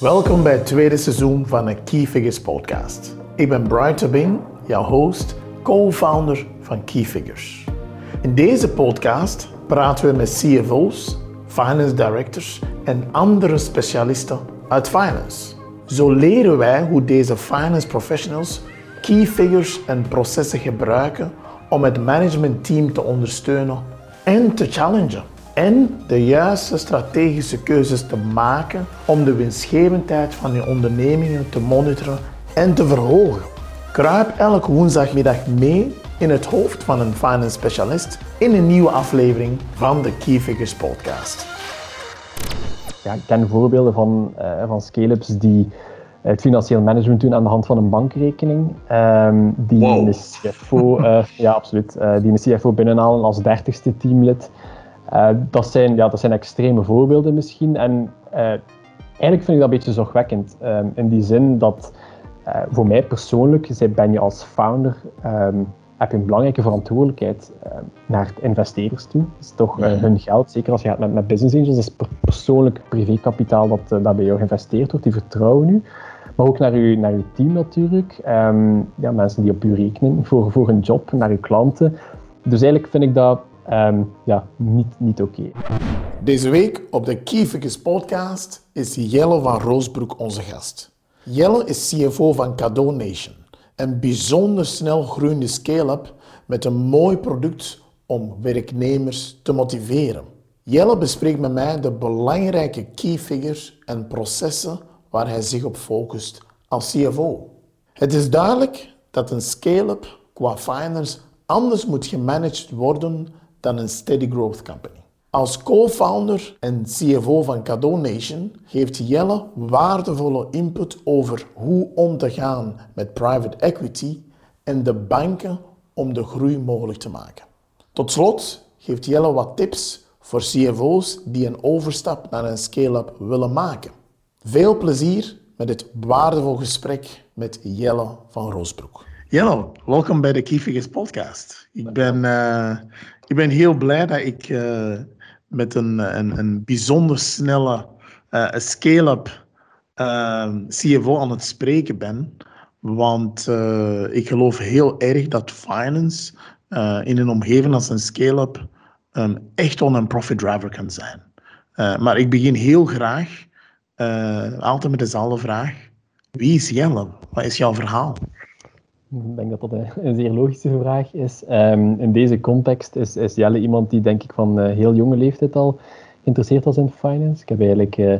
Welkom bij het tweede seizoen van de Key Figures podcast. Ik ben Brian Tabing, jouw host, co-founder van Key Figures. In deze podcast praten we met CFO's, finance directors en andere specialisten uit finance. Zo leren wij hoe deze finance professionals key figures en processen gebruiken om het managementteam te ondersteunen en te challengen. En de juiste strategische keuzes te maken om de winstgevendheid van je ondernemingen te monitoren en te verhogen. Kruip elke woensdagmiddag mee in het hoofd van een finance specialist in een nieuwe aflevering van de Key Figures podcast. Ja, ik ken voorbeelden van, uh, van scale-ups die het financieel management doen aan de hand van een bankrekening. Um, die wow. een CFO, uh, ja, absoluut, uh, die een CFO binnenhalen als dertigste teamlid. Uh, dat, zijn, ja, dat zijn extreme voorbeelden misschien. En eigenlijk vind ik dat een beetje zorgwekkend. Um, in die zin dat voor mij persoonlijk ben je als founder um, heb je een belangrijke verantwoordelijkheid uh, naar investeerders toe. Dat is toch hun geld, zeker als je gaat met, met business angels, dat is persoonlijk privékapitaal dat, dat bij jou geïnvesteerd wordt, die vertrouwen u. Maar ook naar uw, naar uw team natuurlijk, um, ja, mensen die op u rekenen voor, voor een job, naar uw klanten. Dus eigenlijk vind ik dat um, ja, niet, niet oké. Deze week op de Key Figures podcast is Jelle van Roosbroek onze gast. Jelle is CFO van Cadeau Nation een bijzonder snel groeiende scale-up met een mooi product om werknemers te motiveren. Jelle bespreekt met mij de belangrijke key figures en processen waar hij zich op focust als CFO. Het is duidelijk dat een scale-up qua finance anders moet gemanaged worden dan een steady growth company. Als co-founder en CFO van Cadeau Nation geeft Jelle waardevolle input over hoe om te gaan met private equity en de banken om de groei mogelijk te maken. Tot slot geeft Jelle wat tips voor CFO's die een overstap naar een scale-up willen maken. Veel plezier met dit waardevol gesprek met Jelle van Roosbroek. Jelle, welkom bij de Key Figures podcast. Ik ben, uh, ik ben heel blij dat ik uh, met een, een, een bijzonder snelle uh, scale-up uh, CFO aan het spreken ben. Want uh, ik geloof heel erg dat finance in een omgeving als een scale-up um, echt on een profit driver kan zijn. maar ik begin heel graag, altijd met dezelfde vraag. Wie is Jelle? Wat is jouw verhaal? Ik denk dat dat een zeer logische vraag is. Um, in deze context is, is, Jelle iemand die denk ik van uh, heel jonge leeftijd al geïnteresseerd was in finance. Ik heb eigenlijk uh,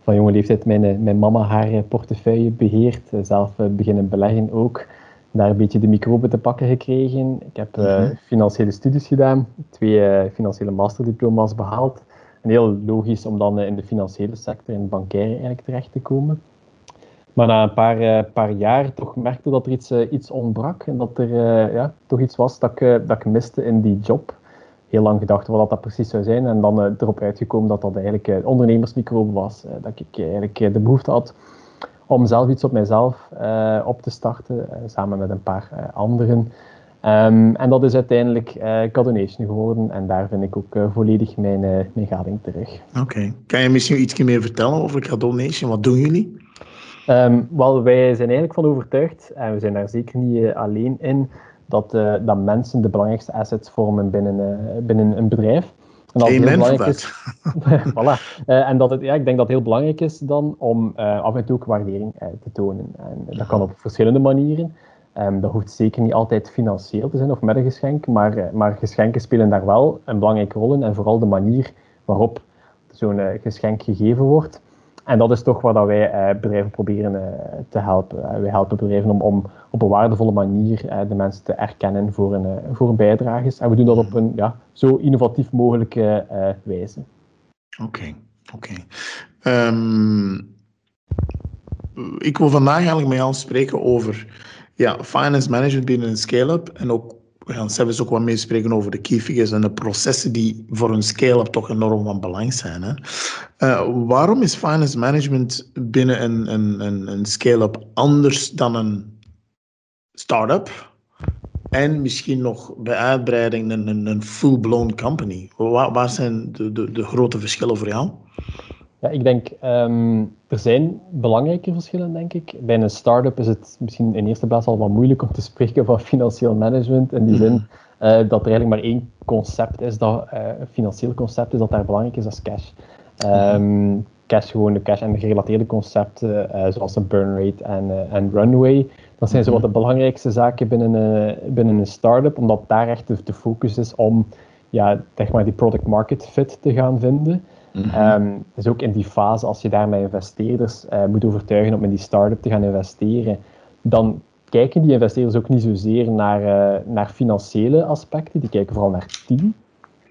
van jonge leeftijd mijn, mijn mama haar portefeuille beheerd, zelf beginnen beleggen ook. Daar een beetje de microben te pakken gekregen. Ik heb -hmm. financiële studies gedaan, twee financiële masterdiploma's behaald. En heel logisch om dan in de financiële sector, in het bankaire eigenlijk terecht te komen. Maar na een paar, uh, jaar toch merkte dat er iets, uh, iets ontbrak en dat er uh, ja, toch iets was dat ik, dat ik miste in die job. Heel lang gedacht wat dat precies zou zijn en dan erop uitgekomen dat dat eigenlijk ondernemersmicrobe was. dat ik eigenlijk de behoefte had om zelf iets op mijzelf op te starten, samen met een paar anderen. Um, en dat is uiteindelijk uh, Cadonation geworden en daar vind ik ook volledig mijn, uh, mijn gading terug. Oké. Kan je misschien iets meer vertellen over Cadonation? Wat doen jullie? Um, wel, wij zijn eigenlijk van overtuigd, en we zijn daar zeker niet uh, alleen in, dat, uh, dat mensen de belangrijkste assets vormen binnen, uh, binnen een bedrijf. En dat belangrijk is. voilà. en dat het, ja, ik denk dat het heel belangrijk is dan om af en toe ook waardering te tonen. En dat kan op verschillende manieren. Um, dat hoeft zeker niet altijd financieel te zijn of met een geschenk, maar, maar geschenken spelen daar wel een belangrijke rol in. En vooral de manier waarop zo'n geschenk gegeven wordt. En dat is toch waar dat wij eh, bedrijven proberen eh, te helpen. Uh, wij helpen bedrijven om, om op een waardevolle manier eh, de mensen te erkennen voor een, voor een bijdrage. En we doen dat op een ja, zo innovatief mogelijke wijze. Oké, okay, oké. Okay. Um, ik wil vandaag eigenlijk met jou spreken over ja, finance management binnen een scale-up en ook we gaan zelfs ook wat meer spreken over de key figures en de processen die voor een scale-up toch enorm van belang zijn. Hè? Uh, waarom is finance management binnen een, een, een, een scale-up anders dan een start-up? En misschien nog bij uitbreiding een, een, een full-blown company. Waar, waar zijn de, de, de grote verschillen voor jou? Ja, ik denk, um, er zijn belangrijke verschillen, denk ik. Bij een start-up is het misschien in eerste plaats al wat moeilijk om te spreken van financieel management. In die zin uh, dat er eigenlijk maar één concept is, dat, uh, een financieel concept is dat daar belangrijk is, dat is cash. Um, cash, gewoon de cash en gerelateerde concepten, uh, zoals een burn rate en, en runway. Dat zijn zo wat de belangrijkste zaken binnen een, binnen een start-up, omdat daar echt de, de focus is om ja, zeg maar die product market fit te gaan vinden. Mm dus ook in die fase, als je daar met investeerders uh, moet overtuigen om in die start-up te gaan investeren, dan kijken die investeerders ook niet zozeer naar, uh, naar financiële aspecten, die kijken vooral naar team.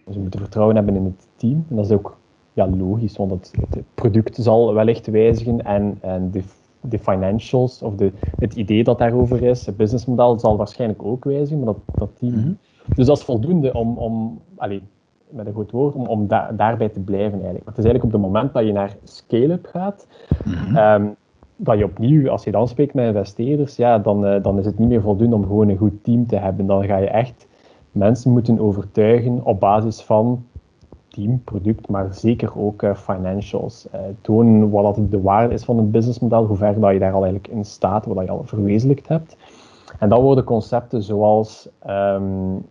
Dus je moet vertrouwen hebben in het team. En dat is ook ja, logisch, want het, het product zal wellicht wijzigen en, en de, de financials of de, het idee dat daarover is, het businessmodel zal waarschijnlijk ook wijzigen, maar dat, dat team. Mhm. Dus dat is voldoende om, om allez, met een goed woord, om, om daarbij te blijven eigenlijk. Maar het is eigenlijk op het moment dat je naar scale-up gaat, mhm. Ehm, dat je opnieuw, als je dan spreekt met investeerders, ja, dan, uh, dan is het niet meer voldoende om gewoon een goed team te hebben. Dan ga je echt mensen moeten overtuigen op basis van team, product, maar zeker ook uh, financials. Uh, tonen wat de waarde is van het businessmodel, hoe ver dat je daar al eigenlijk in staat, wat je al verwezenlijkt hebt. En dan worden concepten zoals um,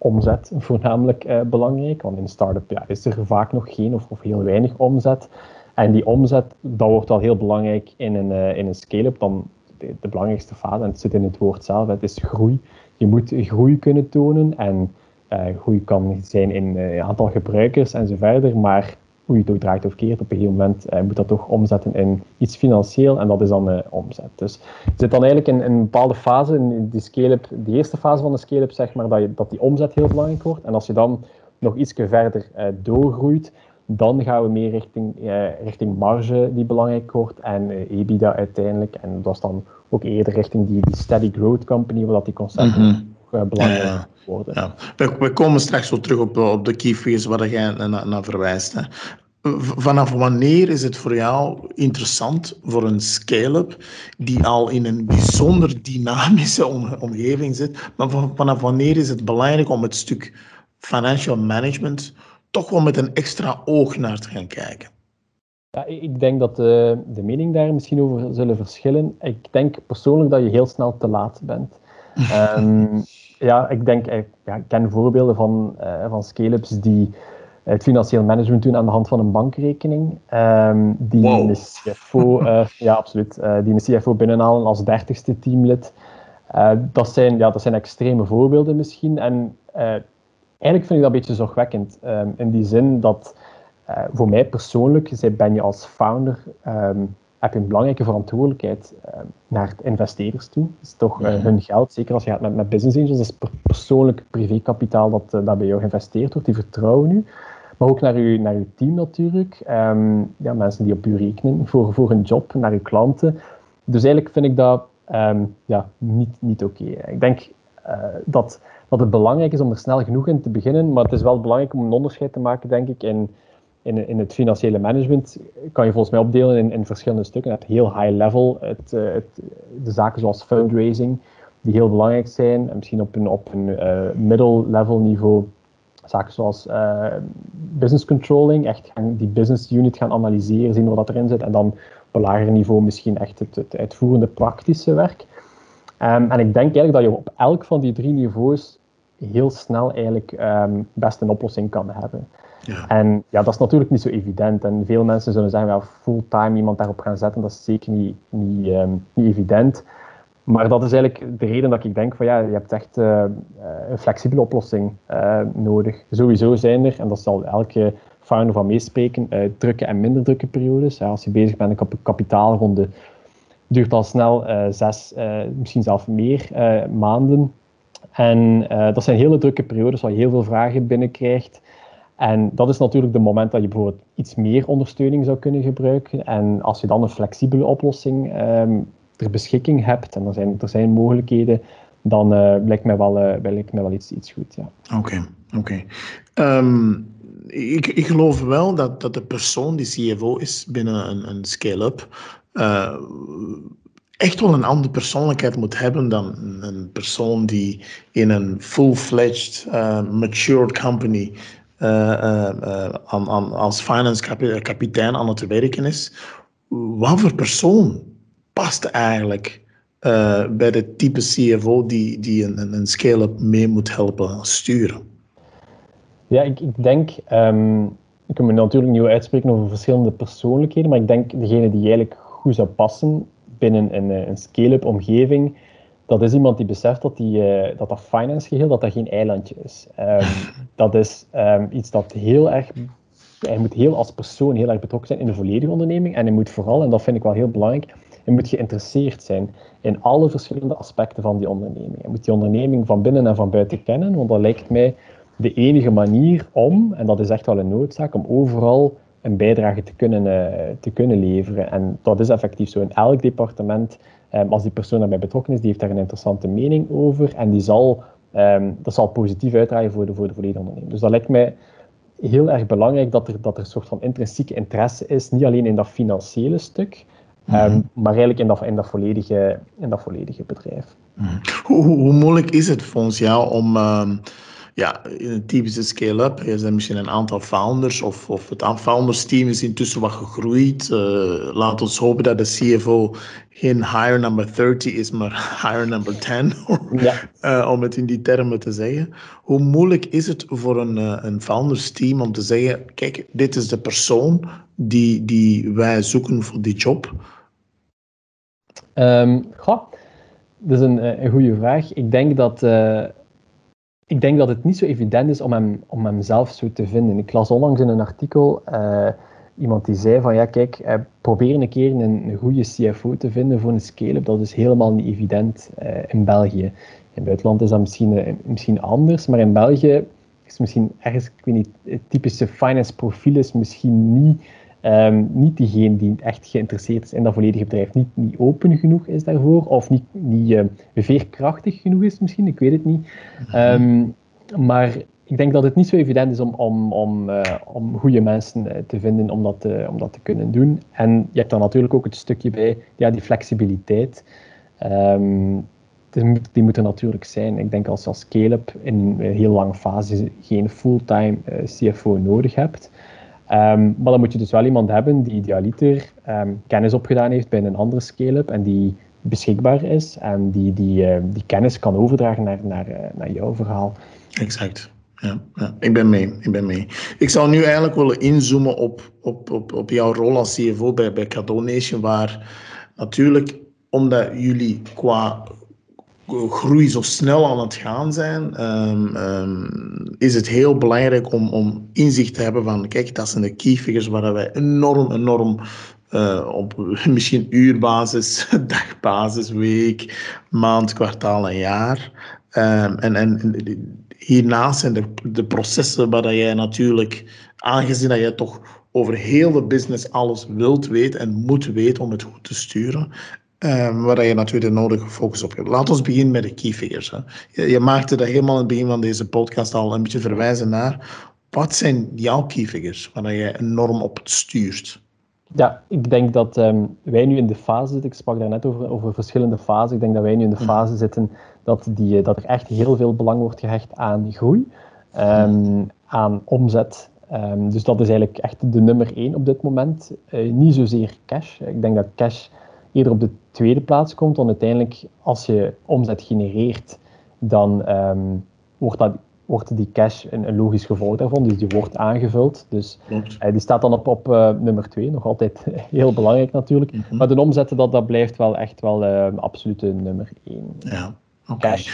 omzet voornamelijk uh, belangrijk, want in start-up ja, is er vaak nog geen of, of, heel weinig omzet. En die omzet, dat wordt al heel belangrijk in een, uh, in een scale-up. Dan de, belangrijkste fase, en het zit in het woord zelf, het is groei. Je moet groei kunnen tonen en uh, groei kan zijn in uh, aantal gebruikers en zo verder, maar hoe je het ook draait of keert, op een gegeven moment uh, moet dat toch omzetten in iets financieel en dat is dan uh, omzet. Dus je zit dan eigenlijk in, een bepaalde fase, in die scale-up, de eerste fase van de scale-up, zeg maar, dat, je, dat die omzet heel belangrijk wordt. En als je dan nog iets verder uh, doorgroeit, dan gaan we meer richting, richting marge die belangrijk wordt en EBITDA uiteindelijk. En dat is dan ook eerder richting die, die steady growth company, waar dat die concepten -hmm. Belangrijk worden. Ja. We, we, komen straks zo terug op, op de key fees waar jij naar, naar verwijst. Hè. Vanaf wanneer is het voor jou interessant voor een scale-up die al in een bijzonder dynamische omgeving zit, maar vanaf wanneer is het belangrijk om het stuk financial management toch wel met een extra oog naar te gaan kijken? Ja, ik denk dat de, de mening daar misschien over zullen verschillen. Ik denk persoonlijk dat je heel snel te laat bent. Um, ja, ik denk, ik, ja, ik ken voorbeelden van, uh, van scale-ups die het financieel management doen aan de hand van een bankrekening. Um, die wow. een CFO, uh, ja, absoluut, uh, die een CFO binnenhalen als dertigste teamlid. Dat, zijn, ja, dat zijn extreme voorbeelden misschien. En eigenlijk vind ik dat een beetje zorgwekkend. Um, in die zin dat voor mij persoonlijk, ben je als founder heb je een belangrijke verantwoordelijkheid naar investeerders toe. Het is toch hun geld, zeker als je gaat met, met business angels, dat is persoonlijk privékapitaal dat, dat bij jou geïnvesteerd wordt, die vertrouwen u maar ook naar uw, naar uw team natuurlijk. Um, ja, mensen die op u rekenen voor, voor een job, naar uw klanten. Dus eigenlijk vind ik dat um, ja, niet, niet oké. Okay. Ik denk uh, dat, dat het belangrijk is om er snel genoeg in te beginnen, maar het is wel belangrijk om een onderscheid te maken, denk ik, in, in, in het financiële management kan je volgens mij opdelen in, in verschillende stukken. Het heel high level, het, uh, het, de zaken zoals fundraising, die heel belangrijk zijn, en misschien op een, op een uh, middle level niveau zaken zoals uh, business controlling, echt gaan die business unit gaan analyseren, zien wat erin zit en dan op een lager niveau misschien echt het, het uitvoerende praktische werk. Um, en ik denk eigenlijk dat je op elk van die drie niveaus heel snel eigenlijk um, best een oplossing kan hebben. Ja. En ja, dat is natuurlijk niet zo evident. En veel mensen zullen zeggen, wel fulltime iemand daarop gaan zetten, dat is zeker niet, niet, um, niet evident. Maar dat is eigenlijk de reden dat ik denk van ja, je hebt echt uh, een flexibele oplossing uh, nodig. Sowieso zijn er, en dat zal elke founder van meespreken, drukke en minder drukke periodes. Ja, als je bezig bent met een kapitaalronde, duurt al snel zes, misschien zelfs meer maanden. En dat zijn hele drukke periodes waar je heel veel vragen binnenkrijgt. En dat is natuurlijk de moment dat je bijvoorbeeld iets meer ondersteuning zou kunnen gebruiken. En als je dan een flexibele oplossing um, ter beschikking hebt en er zijn, er zijn mogelijkheden, dan uh, lijkt mij wel, uh, mij wel iets, iets goed. Ja. Oké, oké. Ehm, ik, ik geloof wel dat, dat de persoon die CFO is binnen een, een scale-up uh, echt wel een andere persoonlijkheid moet hebben dan een persoon die in een full-fledged, matured company aan, aan, als finance kapitein aan het werken is, wat voor persoon past eigenlijk bij de type CFO die, die een, een scale-up mee moet helpen sturen? Ja, ik, ik denk, um, ik kan me natuurlijk niet uitspreken over verschillende persoonlijkheden, maar ik denk degene die eigenlijk goed zou passen binnen een, een scale-up omgeving, dat is iemand die beseft dat die, uh, dat, dat finance geheel dat dat geen eilandje is. Um, dat is um, iets dat heel erg, hij moet heel als persoon heel erg betrokken zijn in de volledige onderneming en hij moet vooral, en dat vind ik wel heel belangrijk, hij moet geïnteresseerd zijn in alle verschillende aspecten van die onderneming. Hij moet die onderneming van binnen en van buiten kennen, want dat lijkt mij de enige manier om, en dat is echt wel een noodzaak, om overal een bijdrage te kunnen, uh, te kunnen leveren. En dat is effectief zo. In elk departement, um, als die persoon daarbij betrokken is, die heeft daar een interessante mening over en die zal, um, dat zal positief uitdraaien voor de, voor de volledige onderneming. Dus dat lijkt mij heel erg belangrijk dat er, dat er een soort van intrinsieke interesse is, niet alleen in dat financiële stuk, um, maar eigenlijk in dat, in, dat volledige, in dat volledige bedrijf. Mm. Hoe, hoe, moeilijk is het volgens jou om ja, in een typische scale-up er zijn misschien een aantal founders of, of het founders team is intussen wat gegroeid. Uh, laat ons hopen dat de CFO geen hire number 30 is, maar hire number 10, ja. uh, om het in die termen te zeggen. Hoe moeilijk is het voor een, uh, een founders team om te zeggen, kijk, dit is de persoon die, die wij zoeken voor die job? Um, goh, dat is een, een goede vraag. Ik denk dat ik denk dat het niet zo evident is om hem, om hem zelf zo te vinden. Ik las onlangs in een artikel uh, iemand die zei van ja kijk, uh, probeer een keer een, goede CFO te vinden voor een scale-up. Dat is helemaal niet evident uh, in België. In het buitenland is dat misschien, misschien anders, maar in België is misschien ergens, ik weet niet, het typische finance profiel is misschien niet Um, niet diegene die echt geïnteresseerd is in dat volledige bedrijf, niet, niet open genoeg is daarvoor, of niet, niet uh, veerkrachtig genoeg is misschien, ik weet het niet. Um, maar ik denk dat het niet zo evident is om, om, om, uh, om goede mensen uh, te vinden om dat, om dat te kunnen doen. En je hebt dan natuurlijk ook het stukje bij, ja, die flexibiliteit. Um, die, die moet er natuurlijk zijn. Ik denk als als scale-up in een heel lange fase geen fulltime CFO nodig hebt, Um, maar dan moet je dus wel iemand hebben die idealiter um, kennis opgedaan heeft bij een andere scale-up en die beschikbaar is en die die, uh, die kennis kan overdragen naar, naar, uh, naar jouw verhaal. Exact. Ja, ja, ik ben mee. Ik ben mee. Ik zou nu eigenlijk willen inzoomen op, op, op, op jouw rol als CFO bij, bij waar natuurlijk, omdat jullie qua groei zo snel aan het gaan zijn, um, um, is het heel belangrijk om, om inzicht te hebben van, kijk, dat zijn de key figures waar wij enorm, enorm uh, op misschien uurbasis, dagbasis, week, maand, kwartaal en jaar. Um, en, en hiernaast zijn de, de processen waar jij natuurlijk, aangezien dat je toch over heel de business alles wilt weten en moet weten om het goed te sturen, Um, waar je natuurlijk de nodige focus op hebt. Laten we beginnen met de key figures. Hè. Je, je, maakte dat helemaal in het begin van deze podcast al een beetje verwijzen naar. Wat zijn jouw key figures waar je enorm op stuurt? Ja, ik denk dat um, wij nu in de fase zitten. Ik sprak daar net over, over verschillende fasen. Ik denk dat wij nu in de mm. fase zitten dat, die, dat er echt heel veel belang wordt gehecht aan groei, um, aan omzet. dus dat is eigenlijk echt de nummer één op dit moment. Uh, niet zozeer cash. Ik denk dat cash eerder op de tweede plaats komt. Want uiteindelijk, als je omzet genereert, dan um, wordt, dat, wordt die cash een, een, logisch gevolg daarvan. Dus die wordt aangevuld. Dus uh, die staat dan op, op uh, nummer twee. Nog altijd heel belangrijk natuurlijk. Mm -hmm. Maar de omzetten, dat, dat blijft wel echt wel uh, absolute nummer één. Ja, oké. Okay.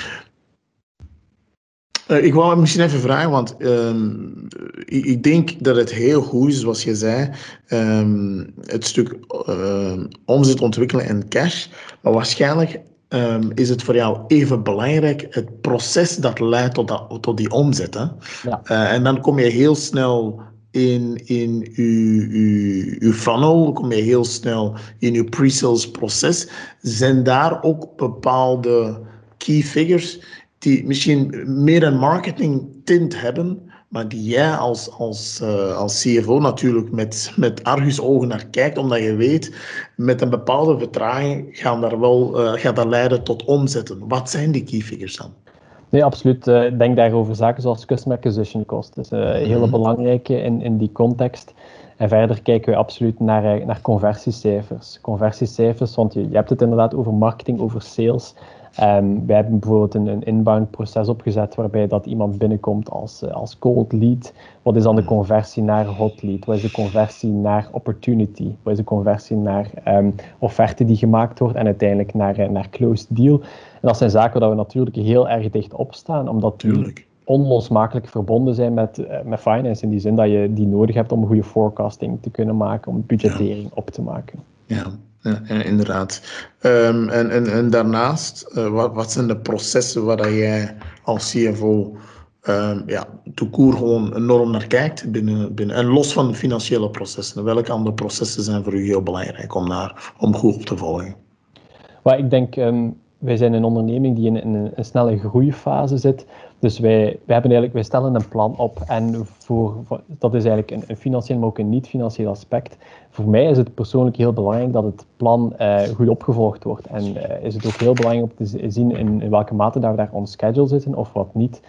Uh, ik wou misschien even vragen, want um, ik, ik, denk dat het heel goed is, zoals je zei, um, het stuk uh, omzet ontwikkelen en cash. Maar waarschijnlijk um, is het voor jou even belangrijk het proces dat leidt tot, dat, tot die omzet. Hè? Ja. Uh, en dan kom je heel snel in, in uw, uw, uw funnel, kom je heel snel in uw pre-sales proces. Zijn daar ook bepaalde key figures die misschien meer een marketing tint hebben, maar die jij als, als, uh, als CFO natuurlijk met, met argusogen naar kijkt, omdat je weet, met een bepaalde vertraging gaan daar wel, uh, gaat dat leiden tot omzetten. Wat zijn die key figures dan? Nee, absoluut. Uh, ik denk daarover zaken zoals customer acquisition cost. Dat is een hele mhm. belangrijke in, in die context. En verder kijken we absoluut naar, naar conversiecijfers. Conversiecijfers, want je, je hebt het inderdaad over marketing, over sales. Um, wij hebben bijvoorbeeld een, een inbound proces opgezet waarbij dat iemand binnenkomt als, uh, als cold lead. Wat is dan de conversie naar hot lead? Wat is de conversie naar opportunity? Wat is de conversie naar um, offerte die gemaakt wordt en uiteindelijk naar, uh, naar closed deal? En dat zijn zaken waar we natuurlijk heel erg dicht op staan, omdat die onlosmakelijk verbonden zijn met, uh, met finance. In die zin dat je die nodig hebt om een goede forecasting te kunnen maken, om budgettering op te maken. Ja, ja, inderdaad. Um, en, en, en daarnaast, uh, wat, wat zijn de processen waar jij als CFO um, ja, toekoer gewoon enorm naar kijkt? Binnen, binnen, en los van de financiële processen, welke andere processen zijn voor u heel belangrijk om, naar, om goed op te volgen? Well, ik denk, um, wij zijn een onderneming die in, een snelle groeifase zit. Dus wij, wij, hebben eigenlijk, wij stellen een plan op en voor, dat is eigenlijk een, een financieel, maar ook een niet-financieel aspect. Voor mij is het persoonlijk heel belangrijk dat het plan uh, goed opgevolgd wordt. En uh, is het ook heel belangrijk om te zien in, in welke mate we daar on schedule zitten of wat niet.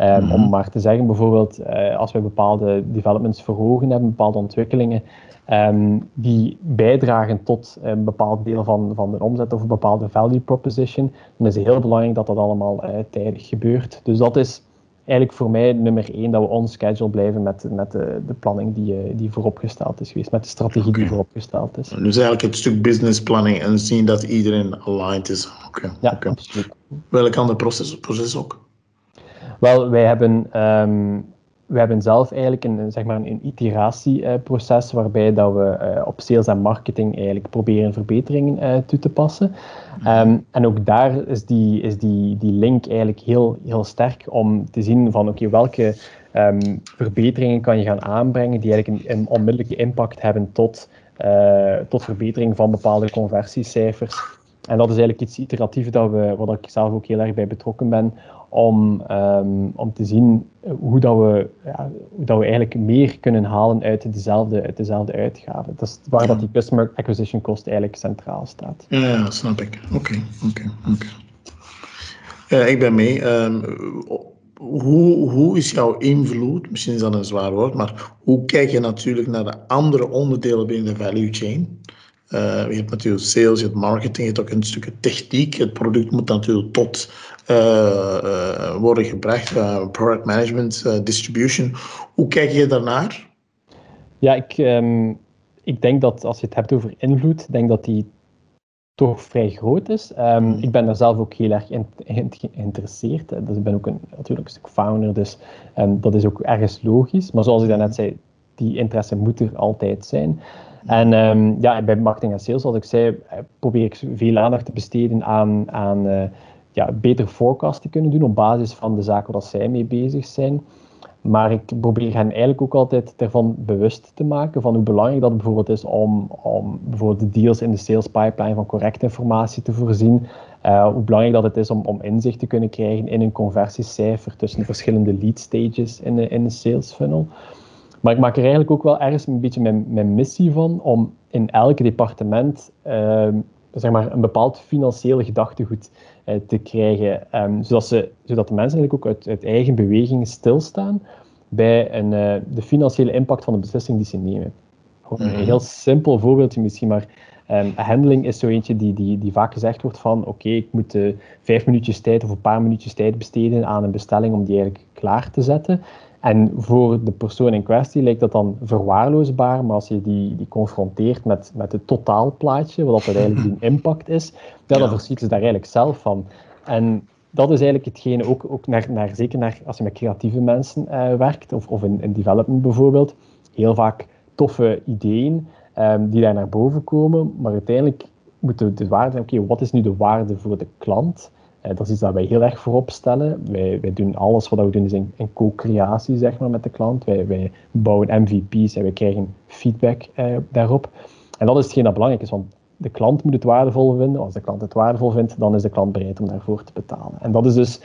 Um, Om maar te zeggen, bijvoorbeeld, uh, als we bepaalde developments verhogen hebben, bepaalde ontwikkelingen, um, die bijdragen tot een bepaald deel van, van de omzet of een bepaalde value proposition, dan is het heel belangrijk dat dat allemaal uh, tijdig gebeurt. Dus dat is eigenlijk voor mij nummer één, dat we on schedule blijven met, met de, de planning die, eh, die vooropgesteld is geweest, met de strategie okay. die vooropgesteld is. Dus eigenlijk het stuk business planning en zien dat iedereen aligned is. Okay. Ja, okay. absoluut. Welk ander proces, proces ook? Wel, wij hebben um, we hebben zelf eigenlijk een, zeg maar een iteratieproces waarbij dat we uh, op sales en marketing eigenlijk proberen verbeteringen uh, toe te passen. Um, en ook daar is die, is die, die link eigenlijk heel, heel sterk om te zien van oké, okay, welke um, verbeteringen kan je gaan aanbrengen die eigenlijk een, een onmiddellijke impact hebben tot, uh, tot verbetering van bepaalde conversiecijfers. En dat is eigenlijk iets iteratiefs dat we, waar ik zelf ook heel erg bij betrokken ben, om, um, om te zien hoe, dat we, ja, hoe dat we eigenlijk meer kunnen halen uit dezelfde, uit dezelfde uitgave. Dat is waar ja. dat die customer acquisition cost eigenlijk centraal staat. Ja, snap ik. Oké, oké, oké. Uh, ik ben mee. Um, hoe, hoe is jouw invloed, misschien is dat een zwaar woord, maar hoe kijk je natuurlijk naar de andere onderdelen binnen de value chain? Uh, je hebt natuurlijk sales, je hebt marketing, je hebt ook een stukje techniek. Het product moet natuurlijk tot worden gebracht, product management, distribution. Hoe kijk je daarnaar? Ja, ik, um, ik denk dat als je het hebt over invloed, denk dat die toch vrij groot is. Um, mm. Ik ben daar zelf ook heel erg in, in, geïnteresseerd. Dus ik ben ook een, natuurlijk een stuk founder, dus um, dat is ook ergens logisch. Maar zoals ik daarnet zei, die interesse moet er altijd zijn. En um, ja, bij marketing en sales, zoals ik zei, probeer ik veel aandacht te besteden aan, aan uh, ja, beter forecast te kunnen doen op basis van de zaken waar zij mee bezig zijn. Maar ik probeer hen eigenlijk ook altijd ervan bewust te maken van hoe belangrijk dat bijvoorbeeld is om, om bijvoorbeeld de deals in de sales pipeline van correcte informatie te voorzien. Uh, hoe belangrijk dat het is om, om inzicht te kunnen krijgen in een conversiecijfer tussen de verschillende lead stages in de, in de sales funnel. Maar ik maak er eigenlijk ook wel ergens een beetje mijn, mijn missie van om in elk departement uh, zeg maar een bepaald financieel gedachtegoed uh, te krijgen, um, zodat, ze, zodat de mensen eigenlijk ook uit, uit eigen beweging stilstaan bij een, uh, de financiële impact van de beslissing die ze nemen. Een mhm. heel simpel voorbeeldje misschien, maar um, handling is zo eentje die, die, die vaak gezegd wordt van oké, okay, ik moet uh, vijf minuutjes tijd of een paar minuutjes tijd besteden aan een bestelling om die eigenlijk klaar te zetten. En voor de persoon in kwestie lijkt dat dan verwaarloosbaar, maar als je die, die confronteert met, met het totaalplaatje, wat dat eigenlijk die impact is, ja, dan verschiet ze daar eigenlijk zelf van. En dat is eigenlijk hetgene, ook, ook naar, naar, zeker naar, als je met creatieve mensen uh, werkt, of, of in, in development bijvoorbeeld, heel vaak toffe ideeën um, die daar naar boven komen, maar uiteindelijk moeten we de waarde oké, wat is nu de waarde voor de klant? Uh, dat is iets dat wij heel erg voorop stellen. Wij, wij doen alles wat we doen is in, co-creatie zeg maar, met de klant. Wij, wij bouwen MVP's en wij krijgen feedback uh, daarop. En dat is hetgeen dat belangrijk is, want de klant moet het waardevol vinden. Als de klant het waardevol vindt, dan is de klant bereid om daarvoor te betalen. En dat is dus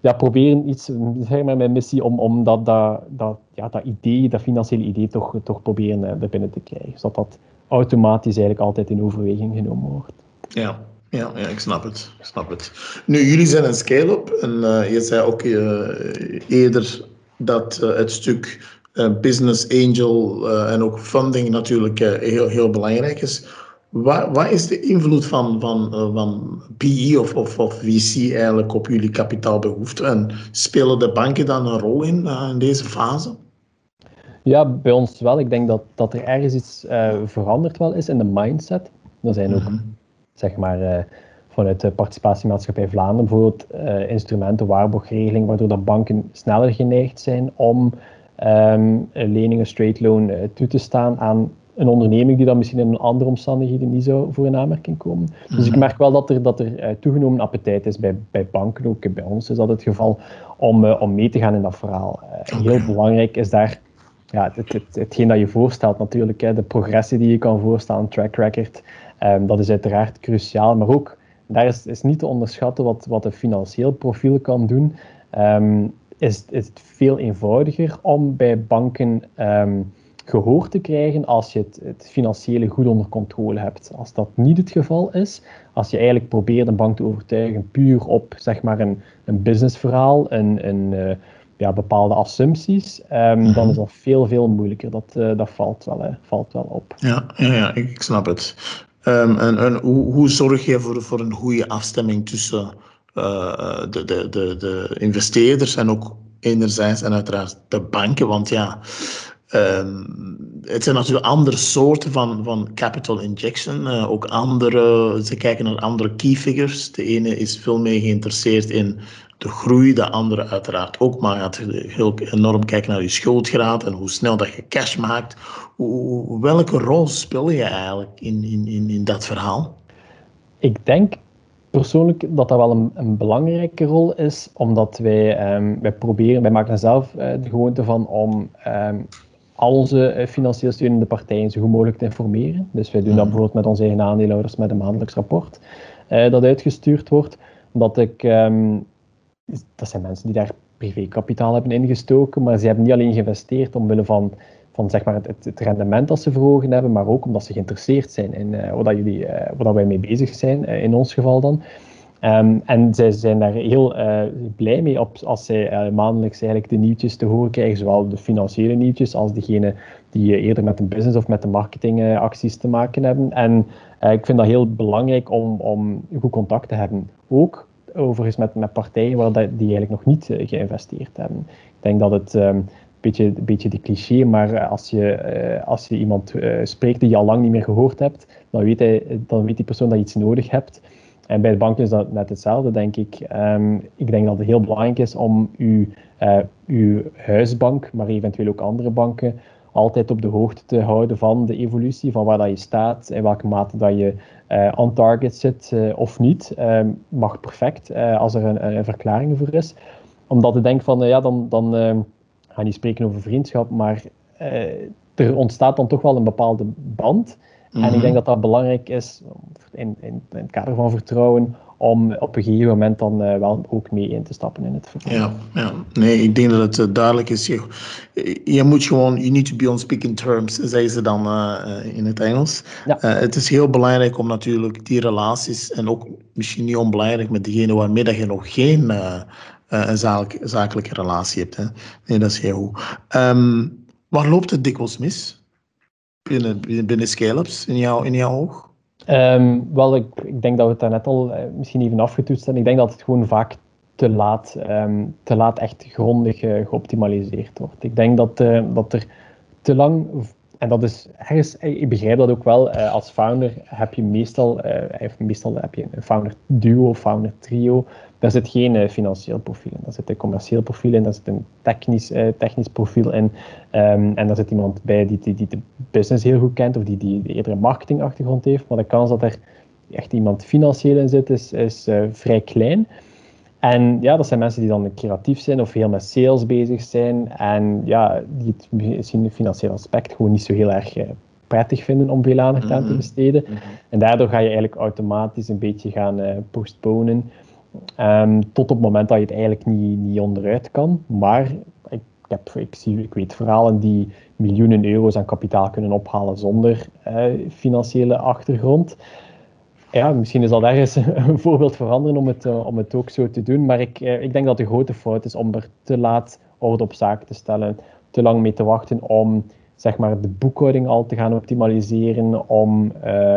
ja, proberen iets, zeg maar mijn missie, om, om dat, dat, dat, ja, dat idee, dat financiële idee toch, toch proberen uh, er binnen te krijgen. Zodat dat automatisch eigenlijk altijd in overweging genomen wordt. Ja, Ja, ja, ik snap het. Ik snap het. Nu, jullie zijn een scale-up en je zei ook eerder dat het stuk business angel en ook funding natuurlijk heel, heel belangrijk is. Wat, wat is de invloed van, van, van PE of, of, of VC eigenlijk op jullie kapitaalbehoeften? En spelen de banken dan een rol in, in deze fase? Ja, bij ons wel. Ik denk dat, dat er ergens iets veranderd wel is in de mindset. Er zijn ook, mm -hmm. Zeg maar, vanuit de participatiemaatschappij Vlaanderen bijvoorbeeld instrumenten, waarborgregeling, waardoor de banken sneller geneigd zijn om um, leningen, straight loan toe te staan aan een onderneming die dan misschien in andere omstandigheden niet zou voor een aanmerking komen. Dus ik mhm. merk wel dat er, dat er toegenomen appetijt is bij, bij banken, ook bij ons is dat het geval, om, uh, om mee te gaan in dat verhaal. Uh, okay. Heel belangrijk is daar ja, het, het, hetgeen dat je voorstelt natuurlijk, hè, de progressie die je kan voorstellen, track record, um, dat is uiteraard cruciaal, maar ook daar is, is niet te onderschatten wat, wat een financieel profiel kan doen. Um, is, is het veel eenvoudiger om bij banken um, gehoord te krijgen als je het, het, financiële goed onder controle hebt. Als dat niet het geval is, als je eigenlijk probeert een bank te overtuigen puur op zeg maar een, een businessverhaal, een, een uh, ja, bepaalde assumpties, um, dan is dat veel, veel moeilijker. Dat, uh, dat valt, wel, uh, valt wel op. Ja, ja, ja ik snap het. Um, en, en hoe, zorg je voor, voor een goede afstemming tussen de, de, de, de investeerders en ook enerzijds en uiteraard de banken? Want ja, Um, het zijn natuurlijk andere soorten van, van capital injection. Uh, ook andere, ze kijken naar andere key figures. De ene is veel meer geïnteresseerd in de groei, de andere uiteraard ook. Maar gaat heel enorm kijken naar je schuldgraad en hoe snel dat je cash maakt. Hoe, welke rol speel je eigenlijk in, in, in, in dat verhaal? Ik denk persoonlijk dat dat wel een, een, belangrijke rol is, omdat wij, um, wij proberen, wij maken zelf uh, de gewoonte van om um, al onze eh, financieel steunende partijen zo goed mogelijk te informeren. Dus wij doen dat mhm. bijvoorbeeld met onze eigen aandeelhouders met een maandelijks rapport uh, dat uitgestuurd wordt. Omdat ik, um, dat zijn mensen die daar privékapitaal hebben ingestoken, maar ze hebben niet alleen geïnvesteerd omwille van, van zeg maar het, het, rendement dat ze verhogen hebben, maar ook omdat ze geïnteresseerd zijn in uh, wat, jullie, wat wij mee bezig zijn, in ons geval dan. Um, en zij zijn daar heel uh, blij mee op als zij uh, maandelijks eigenlijk de nieuwtjes te horen krijgen, zowel de financiële nieuwtjes als degene die uh, eerder met de business of met de marketingacties te maken hebben. En ik vind dat heel belangrijk om, om goed contact te hebben. Ook overigens met, met partijen waar dat, die eigenlijk nog niet geïnvesteerd hebben. Ik denk dat het een beetje, een beetje de cliché, maar als je, als je iemand spreekt die je al lang niet meer gehoord hebt, dan weet, hij, dan weet die persoon dat je iets nodig hebt. En bij de banken is dat net hetzelfde, denk ik. Um, ik denk dat het heel belangrijk is om uw, uh, uw huisbank, maar eventueel ook andere banken, altijd op de hoogte te houden van de evolutie, van waar dat je staat, in welke mate dat je uh, on target zit uh, of niet. Um, mag perfect, als er een, een, verklaring voor is. Omdat ik denk van, ja, dan, dan ga je niet spreken over vriendschap, maar er ontstaat dan toch wel een bepaalde band. En ik denk mhm. dat dat belangrijk is in, in, in, het kader van vertrouwen om op een gegeven moment dan uh, wel ook mee in te stappen in het verhaal. Ja, ja, nee, ik denk dat het uh, duidelijk is. Je, je moet gewoon, you need to be on speaking terms, zeggen ze dan uh, in het Engels. Ja. het is heel belangrijk om natuurlijk die relaties, en ook misschien niet onbelangrijk met degene waarmee dat je nog geen een zakelijke relatie hebt. Hè. Nee, dat is heel goed. Um, waar loopt het dikwijls mis? Binnen, binnen scale-ups in jouw, in jouw oog? Um, wel, ik, ik, denk dat we het daarnet al uh, misschien even afgetoetst hebben. Ik denk dat het gewoon vaak te laat, um, te laat echt grondig uh, geoptimaliseerd wordt. Ik denk dat, uh, dat er te lang, en dat is ergens, ik begrijp dat ook wel, als founder heb je meestal, meestal heb je een founder duo, founder trio, daar zit geen uh, financieel profiel in. Daar zit een commercieel profiel in, daar zit een technisch, technisch profiel in. Um, en daar zit iemand bij die, die, die, de business heel goed kent of die, die eerder een marketingachtergrond heeft. Maar de kans dat er echt iemand financieel in zit, is, is vrij klein. En ja, dat zijn mensen die dan creatief zijn of heel met sales bezig zijn. En ja, die het misschien het financiële aspect gewoon niet zo heel erg prettig vinden om veel aandacht aan te mhm. besteden. Mm -hmm. En daardoor ga je eigenlijk automatisch een beetje gaan postponen. Um, tot op het moment dat je het eigenlijk niet, niet onderuit kan. Maar ik, heb, ik, zie, ik weet verhalen die miljoenen euro's aan kapitaal kunnen ophalen zonder uh, financiële achtergrond. Ja, misschien is dat ergens een voorbeeld veranderen om het, om het ook zo te doen. Maar ik, ik denk dat de grote fout is om er te laat orde op zaken te stellen, te lang mee te wachten om zeg maar, de boekhouding al te gaan optimaliseren, om,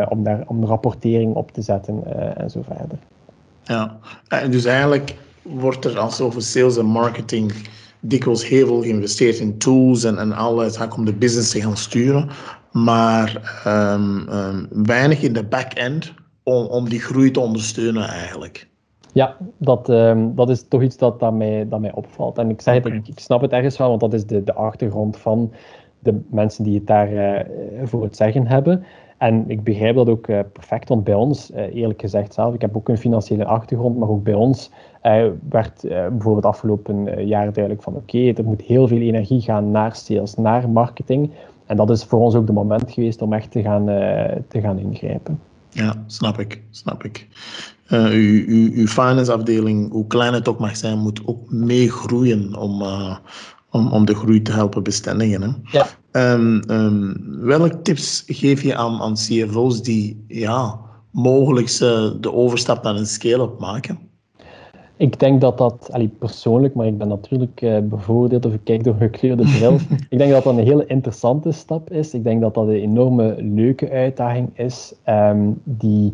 om, daar, om rapportering op te zetten en zo verder. Ja, dus eigenlijk wordt er als over sales en marketing dikwijls heel veel geïnvesteerd in tools en, en alles om de business te gaan sturen, maar um, um, weinig in de back-end om, om die groei te ondersteunen eigenlijk. Ja, dat, um, dat is toch iets dat, dat, mij, dat mij opvalt. En ik zeg het, ik, ik, snap het ergens wel, want dat is de, de achtergrond van de mensen die het daar uh, voor het zeggen hebben. En ik begrijp dat ook uh, perfect, want bij ons, uh, eerlijk gezegd zelf, ik heb ook een financiële achtergrond, maar ook bij ons uh, werd bijvoorbeeld afgelopen jaar duidelijk van oké, okay, er moet heel veel energie gaan naar sales, naar marketing. En dat is voor ons ook de moment geweest om echt te gaan, te gaan ingrijpen. Ja, snap ik, snap ik. Uh, uw, uw, uw finance afdeling, hoe klein het ook mag zijn, moet ook meegroeien om, uh, om, om de groei te helpen bestendigen. Hè? Ja. Um, um, welke tips geef je aan, aan CFO's die ja, mogelijk de overstap naar een scale-up maken? Ik denk dat dat, allee, persoonlijk, maar ik ben natuurlijk uh, bevoordeeld of ik kijk door gekleurde bril. ik denk dat dat een hele interessante stap is. Ik denk dat dat een enorme leuke uitdaging is, um, die,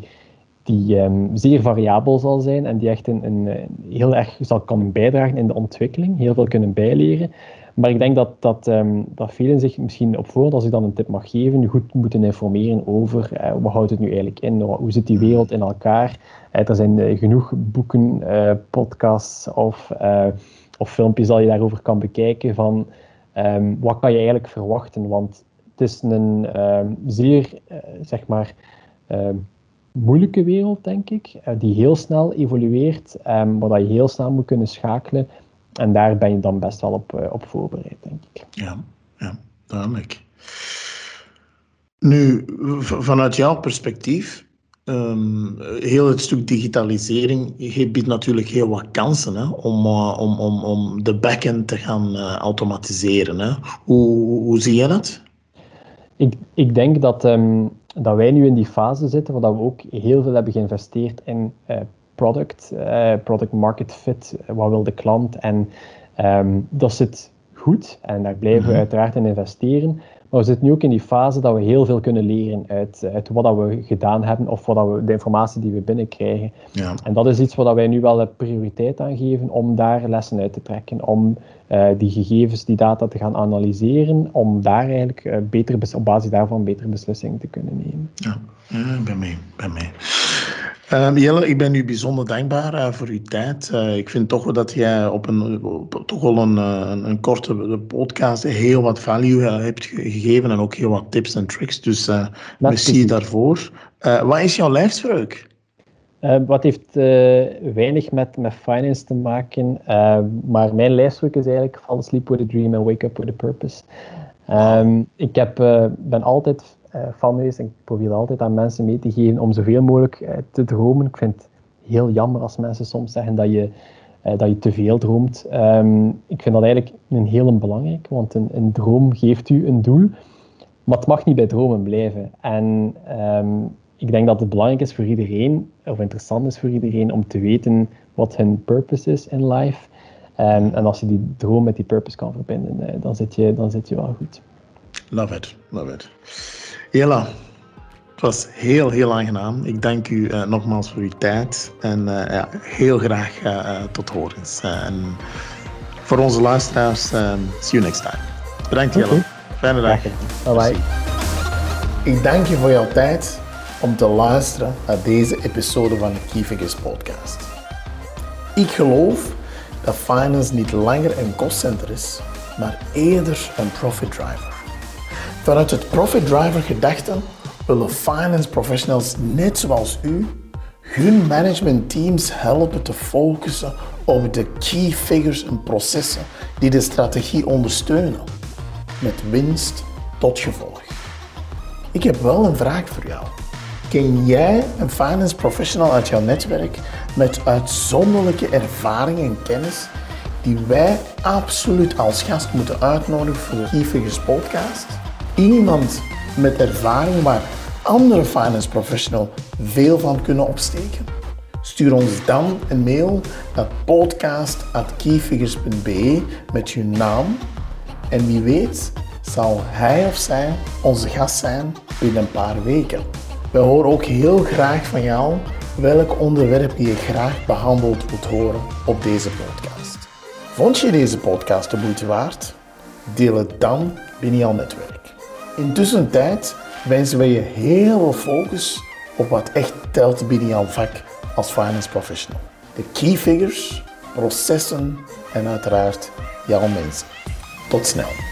die um, zeer variabel zal zijn en die echt een, een, heel erg zal kan bijdragen in de ontwikkeling, heel veel kunnen bijleren. Maar ik denk dat, dat, um, dat velen zich misschien op voorhand, als ik dan een tip mag geven, goed moeten informeren over uh, wat houdt het nu eigenlijk in, hoe zit die wereld in elkaar. Uh, er zijn uh, genoeg boeken, podcasts of, of filmpjes dat je daarover kan bekijken van um, wat kan je eigenlijk verwachten. Want het is een um, zeer, zeg maar, moeilijke wereld, denk ik, die heel snel evolueert, waar je heel snel moet kunnen schakelen en daar ben je dan best wel op, eh, op voorbereid, denk ik. Ja, ja, duidelijk. Nu, vanuit jouw perspectief, um, heel het stuk digitalisering biedt natuurlijk heel wat kansen hè, om, uh, om, om, om de backend te gaan uh, automatiseren. Hè. Hoe, hoe zie je dat? Ik, ik denk dat, um, dat wij nu in die fase zitten, waar we ook heel veel hebben geïnvesteerd in uh, product, uh, product market fit, wat wil de klant. En um, dat zit goed en daar blijven we mhm. uiteraard in investeren. Maar we zitten nu ook in die fase dat we heel veel kunnen leren uit, uit wat dat we gedaan hebben of wat dat we, de informatie die we binnenkrijgen. Ja. En dat is iets waar wij nu wel de prioriteit aan geven om daar lessen uit te trekken, om uh, die gegevens, die data te gaan analyseren, om daar eigenlijk uh, beter, op basis daarvan betere beslissingen te kunnen nemen. Ja, ik ben mee, ben mee. Uh, Jelle, ik ben u bijzonder dankbaar uh, voor uw tijd. Uh, ik vind toch dat jij op een op, toch wel een, een, een, korte podcast heel wat value hebt gegeven en ook heel wat tips en tricks. Dus merci daarvoor. wat is jouw lijfspreuk? wat heeft weinig met, met finance te maken, maar mijn lijfspreuk is eigenlijk Fall sleep with a dream and wake up with a purpose. Um, ik heb, ben altijd fan geweest en ik probeer altijd aan mensen mee te geven om zoveel mogelijk uh, te dromen. Ik vind het heel jammer als mensen soms zeggen dat je, uh, dat je te veel droomt. Um, ik vind dat eigenlijk een heel belangrijk, want een, een, droom geeft u een doel, maar het mag niet bij dromen blijven. En um, ik denk dat het belangrijk is voor iedereen, of interessant is voor iedereen, om te weten wat hun purpose is in life. En, en als je die droom met die purpose kan verbinden, dan, zit je, dan zit je wel goed. Love it, love it. Jella, het was heel, heel aangenaam. Ik dank u uh, nogmaals voor uw tijd en uh, ja, heel graag uh, tot horens. en voor onze luisteraars, see you next time. Bedankt. Okay. Fijne dag. Bye bye. Ik dank je voor jouw tijd om te luisteren naar deze episode van de Key podcast. Ik geloof dat finance niet langer een kostcenter is, maar eerder een profit driver. Vanuit het Profit Driver gedachte willen finance professionals net zoals u hun management teams helpen te focussen op de key figures en processen die de strategie ondersteunen, met winst tot gevolg. Ik heb wel een vraag voor jou. Ken jij een finance professional uit jouw netwerk met uitzonderlijke ervaring en kennis die wij absoluut als gast moeten uitnodigen voor de Key Figures podcast? Iemand met ervaring waar andere finance professional veel van kunnen opsteken? Stuur ons dan een mail naar podcast.keyfigures.be met je naam en wie weet zal hij of zij onze gast zijn binnen een paar weken. We horen ook heel graag van jou welk onderwerp je graag behandeld wilt horen op deze podcast. Vond je deze podcast de moeite waard? Deel het dan binnen jouw netwerk. Intussen tijd wensen we je heel veel focus op wat echt telt binnen jouw vak als finance professional. De key figures, processen en uiteraard jouw mensen. Tot snel.